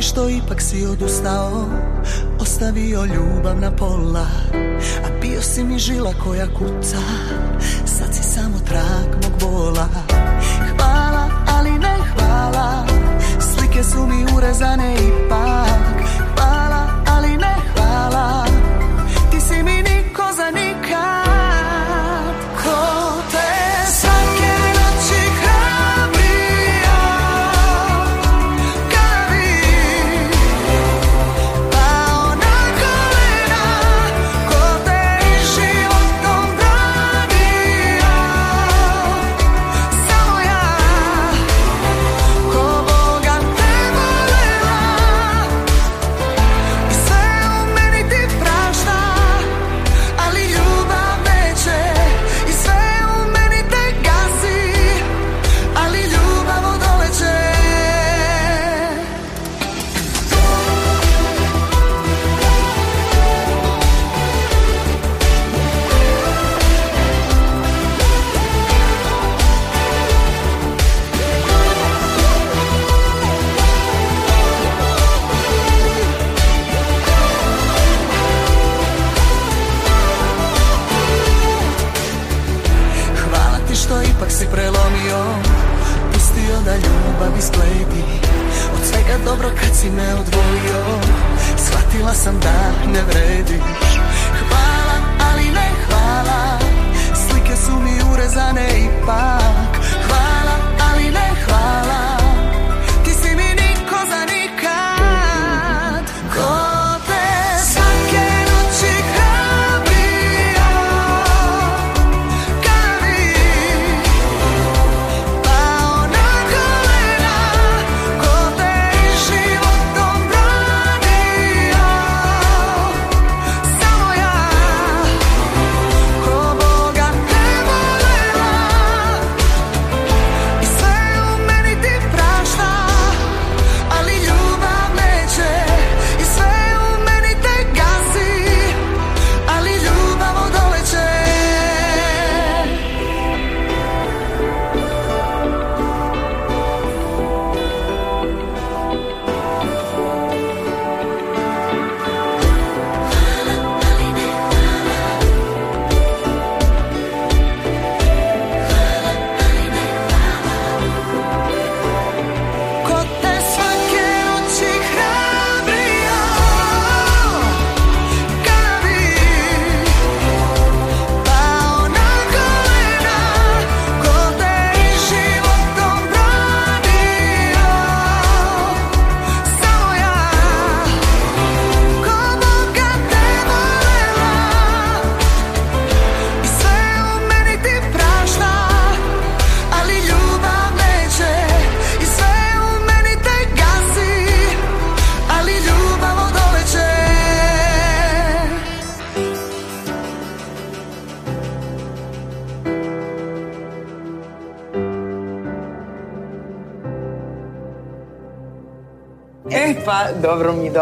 Speaker 13: ti što ipak si odustao? Ostavio ljubav na pola A bio si mi žila koja kuca. Sad si samo trag mog bola. Hvala, ali ne hvala Slike su mi urezane ipak Hvala, si me odvojio Shvatila sam da ne vrediš. Hvala, ali ne hvala Slike su mi urezane ipak Hvala,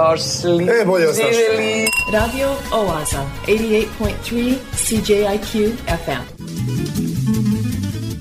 Speaker 44: dobro mi došli.
Speaker 12: E, bolje ostaš.
Speaker 44: Živjeli.
Speaker 45: Radio Oaza, 88.3 CJIQ FM.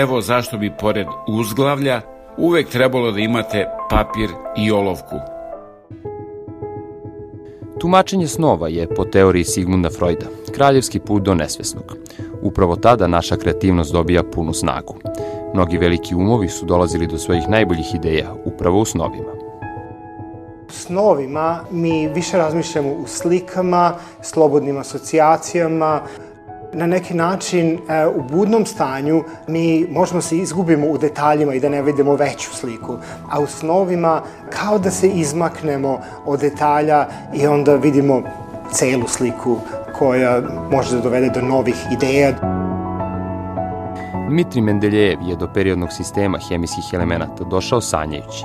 Speaker 10: Evo zašto bi pored uzglavlja uvek trebalo da imate papir i olovku.
Speaker 46: Tumačenje snova je po teoriji Sigmunda Freuda kraljevski put do nesvesnog. Upravo tada naša kreativnost dobija punu snagu. Mnogi veliki umovi su dolazili do svojih najboljih ideja upravo u snovima.
Speaker 47: snovima mi više razmišljamo u slikama, slobodnim asocijacijama. Na neki način e, u budnom stanju mi možemo se izgubimo u detaljima i da ne vidimo veću sliku. A u snovima kao da se izmaknemo od detalja i onda vidimo celu sliku koja može da dovede do novih ideja.
Speaker 46: Dmitri Mendeljejev je do periodnog sistema hemijskih elemenata došao sanjajući.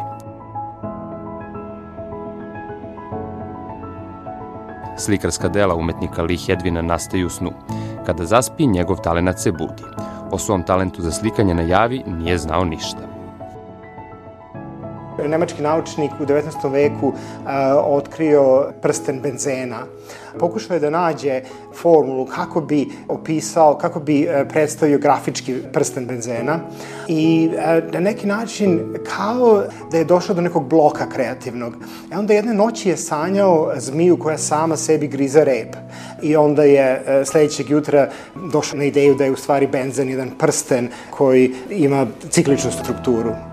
Speaker 48: Slikarska dela umetnika Lee Hedvina nastaju u snu. Kada zaspi, njegov talenat se budi. O svom talentu za slikanje na javi nije znao ništa
Speaker 47: nemački naučnik u 19. veku uh, otkrio prsten benzena. Pokušao je da nađe formulu kako bi opisao, kako bi uh, predstavio grafički prsten benzena i uh, na neki način kao da je došao do nekog bloka kreativnog. E onda jedne noći je sanjao zmiju koja sama sebi griza rep i onda je sledećeg jutra došao na ideju da je u stvari benzen jedan prsten koji ima cikličnu strukturu.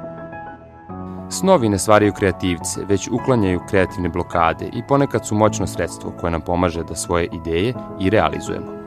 Speaker 48: Snovi ne stvaraju kreativce, već uklanjaju kreativne blokade i ponekad su moćno sredstvo koje nam pomaže da svoje ideje i realizujemo.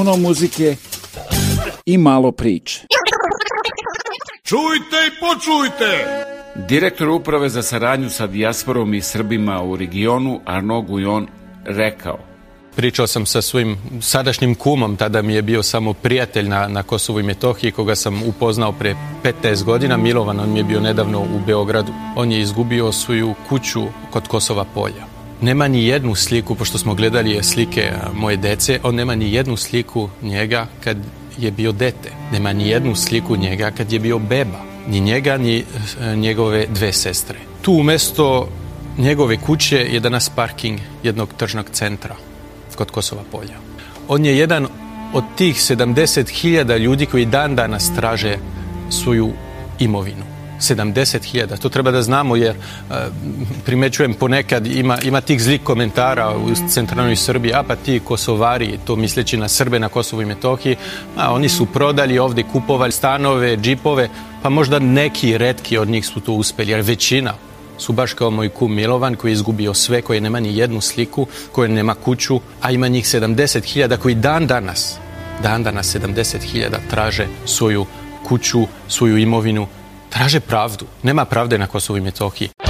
Speaker 1: Puno muzike i malo priče.
Speaker 10: Čujte i počujte! Direktor uprave za saradnju sa dijasporom i Srbima u regionu Arno Gujon rekao
Speaker 49: Pričao sam sa svojim sadašnjim kumom, tada mi je bio samo prijatelj na, na Kosovu i Metohiji, koga sam upoznao pre 15 godina. Milovan, on mi je bio nedavno u Beogradu. On je izgubio svoju kuću kod Kosova polja. Nema ni jednu sliku, pošto smo gledali slike moje dece, on nema ni jednu sliku njega kad je bio dete. Nema ni jednu sliku njega kad je bio beba. Ni njega, ni e, njegove dve sestre. Tu umesto njegove kuće je danas parking jednog tržnog centra kod Kosova polja. On je jedan od tih 70.000 ljudi koji dan danas traže svoju imovinu. 70.000, to treba da znamo jer e, primećujem ponekad ima, ima tih zlih komentara u centralnoj Srbiji, a pa ti Kosovari, to misleći na Srbe na Kosovu i Metohiji, a oni su prodali ovde, kupovali stanove, džipove, pa možda neki redki od njih su to uspeli, jer većina su baš kao moj kum Milovan koji je izgubio sve, koji nema ni jednu sliku, koji nema kuću, a ima njih 70.000 koji dan danas, dan danas 70.000 traže svoju kuću, svoju imovinu, traže pravdu. Nema pravde na Kosovu i Metohiji.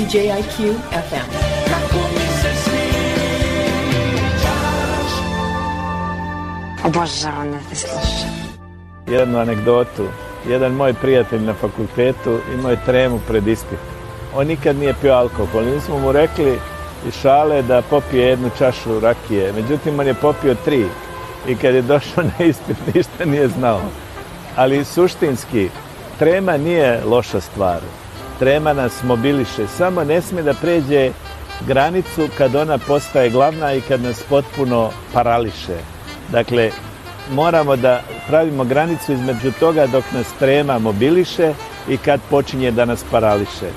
Speaker 50: CJIQ FM.
Speaker 51: Obožavam da te slušam.
Speaker 52: jednu anegdotu. Jedan moj prijatelj na fakultetu imao je tremu pred ispit. On nikad nije pio alkohol. Mi smo mu rekli iz šale da popije jednu čašu rakije. Međutim, on je popio tri. I kad je došao na ispit, [laughs] ništa nije znao. Ali suštinski, trema nije loša stvar. Trema nas mobiliše. Samo ne smije da pređe granicu kad ona postaje glavna i kad nas potpuno parališe. Dakle, moramo da pravimo granicu između toga dok nas trema mobiliše i kad počinje da nas parališe.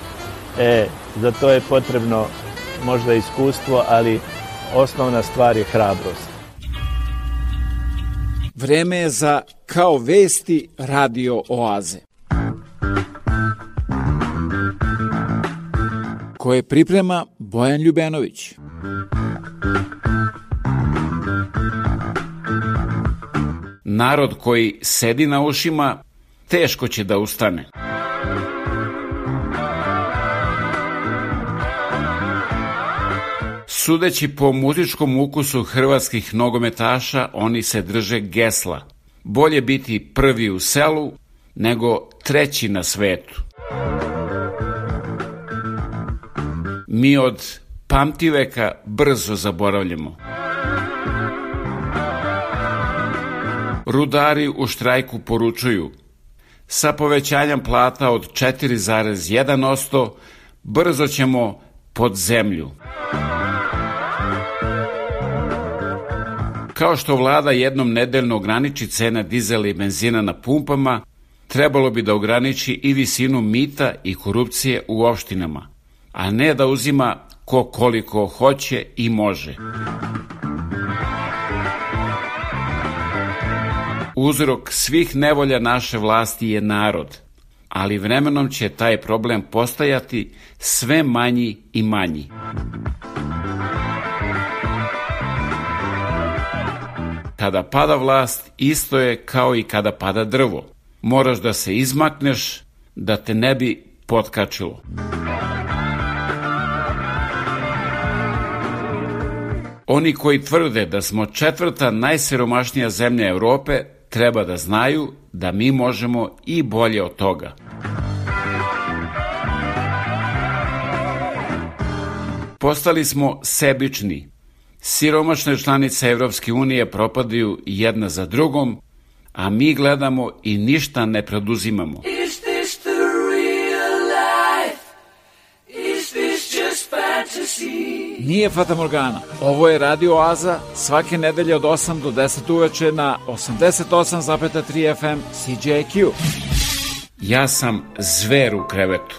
Speaker 52: E, za to je potrebno možda iskustvo, ali osnovna stvar je hrabrost.
Speaker 1: Vreme je za Kao vesti radio oaze. koje priprema Bojan Ljubenović.
Speaker 10: Narod koji sedi na ušima teško će da ustane. Sudeći po muzičkom ukusu hrvatskih nogometaša, oni se drže gesla. Bolje biti prvi u selu nego treći na svetu. Mi od pamtiveka brzo zaboravljamo. Rudari u štrajku poručuju sa povećanjem plata od 4,1% brzo ćemo pod zemlju. Kao što vlada jednom nedeljno ograniči cena dizela i benzina na pumpama, trebalo bi da ograniči i visinu mita i korupcije u opštinama, a ne da uzima ko koliko hoće i može. Uzrok svih nevolja naše vlasti je narod, ali vremenom će taj problem postajati sve manji i manji. Kada pada vlast, isto je kao i kada pada drvo. Moraš da se izmakneš da te ne bi potkačilo. Oni koji tvrde da smo četvrta najsiromašnija zemlja Europe treba da znaju da mi možemo i bolje od toga. Postali smo sebični. Siromašne članice Evropske unije propadaju jedna za drugom, a mi gledamo i ništa ne preduzimamo.
Speaker 53: Is
Speaker 1: Nije Fata Morgana. Ovo je Radio Oaza svake nedelje od 8 do 10 uveče na 88,3 FM CJQ.
Speaker 10: Ja sam zver u krevetu.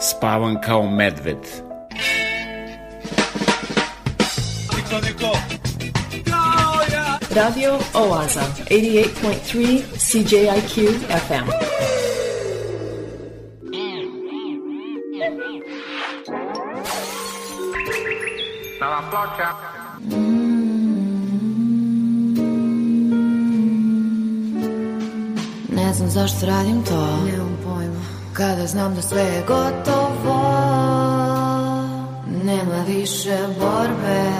Speaker 10: Spavam kao medved.
Speaker 50: Radio Oaza, 88.3 CJIQ FM.
Speaker 53: Nova ploča.
Speaker 54: Ne znam zašto radim to. Nemam pojma. Kada znam da sve je gotovo Nema više borbe.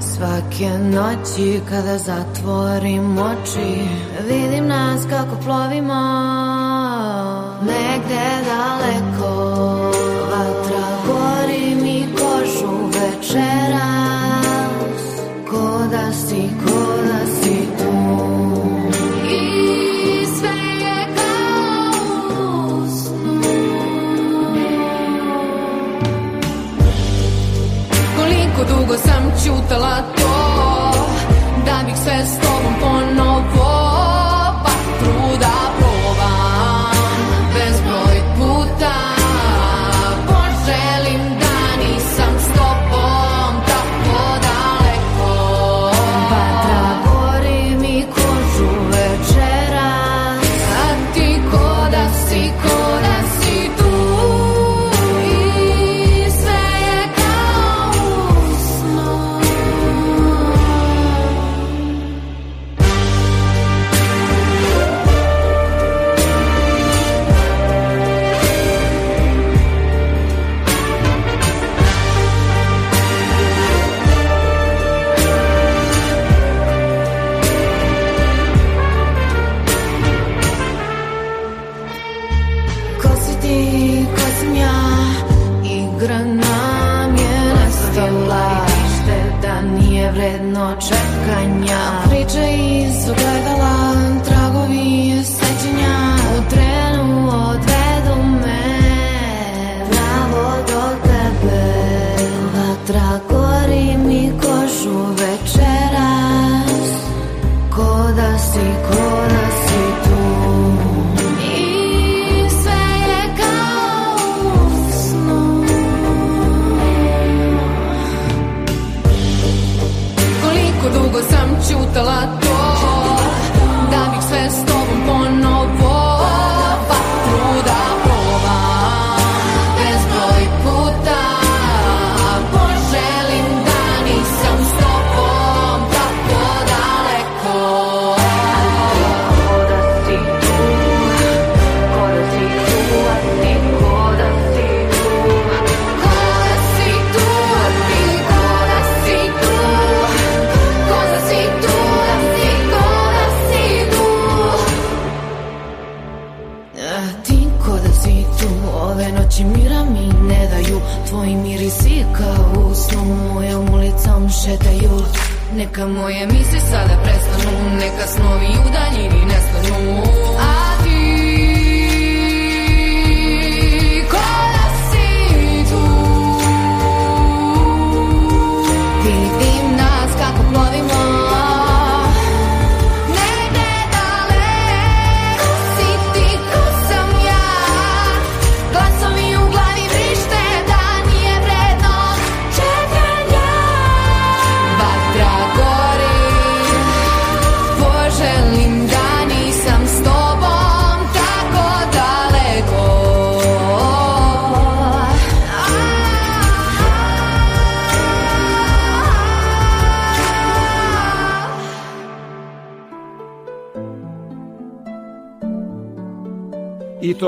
Speaker 54: Svake noći kada zatvorim oči Vidim nas kako plovimo Negde daleko
Speaker 35: ćutala to Da bih sve s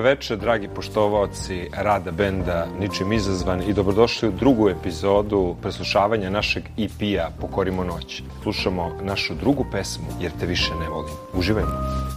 Speaker 55: Dobroveče, dragi poštovaoci rada benda Ničim izazvan i dobrodošli u drugu epizodu preslušavanja našeg EP-a Pokorimo noć. Slušamo našu drugu pesmu Jer te više ne volim. Uživajmo!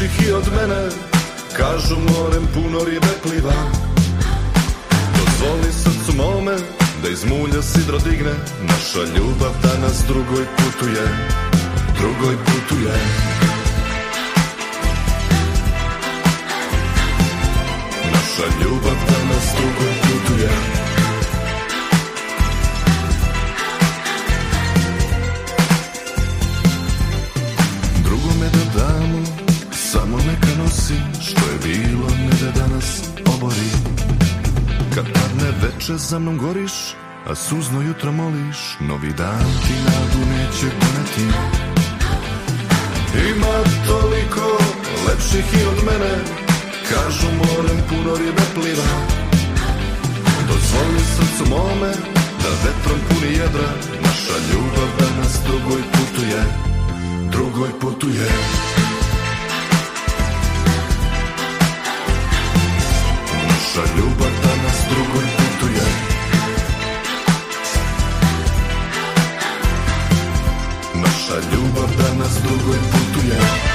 Speaker 13: Lepših i od mene Kažu morem puno ribe pliva. Dozvoli srcu mome da iz mulja sidro digne Naša ljubav danas drugoj putuje Drugoj putuje. Naša ljubav danas drugoj putuje veče za mnom goriš A suzno jutro moliš. Novi dan ti nadu neće doneti Ima toliko lepših i od mene. Kažu morem puno ribe pliva. Dozvoli srcu mome Da vetrom puni jedra. Naša ljubav danas drugoj putuje Drugoj putuje. Naša ljubav danas drugoj danas drugoj putuje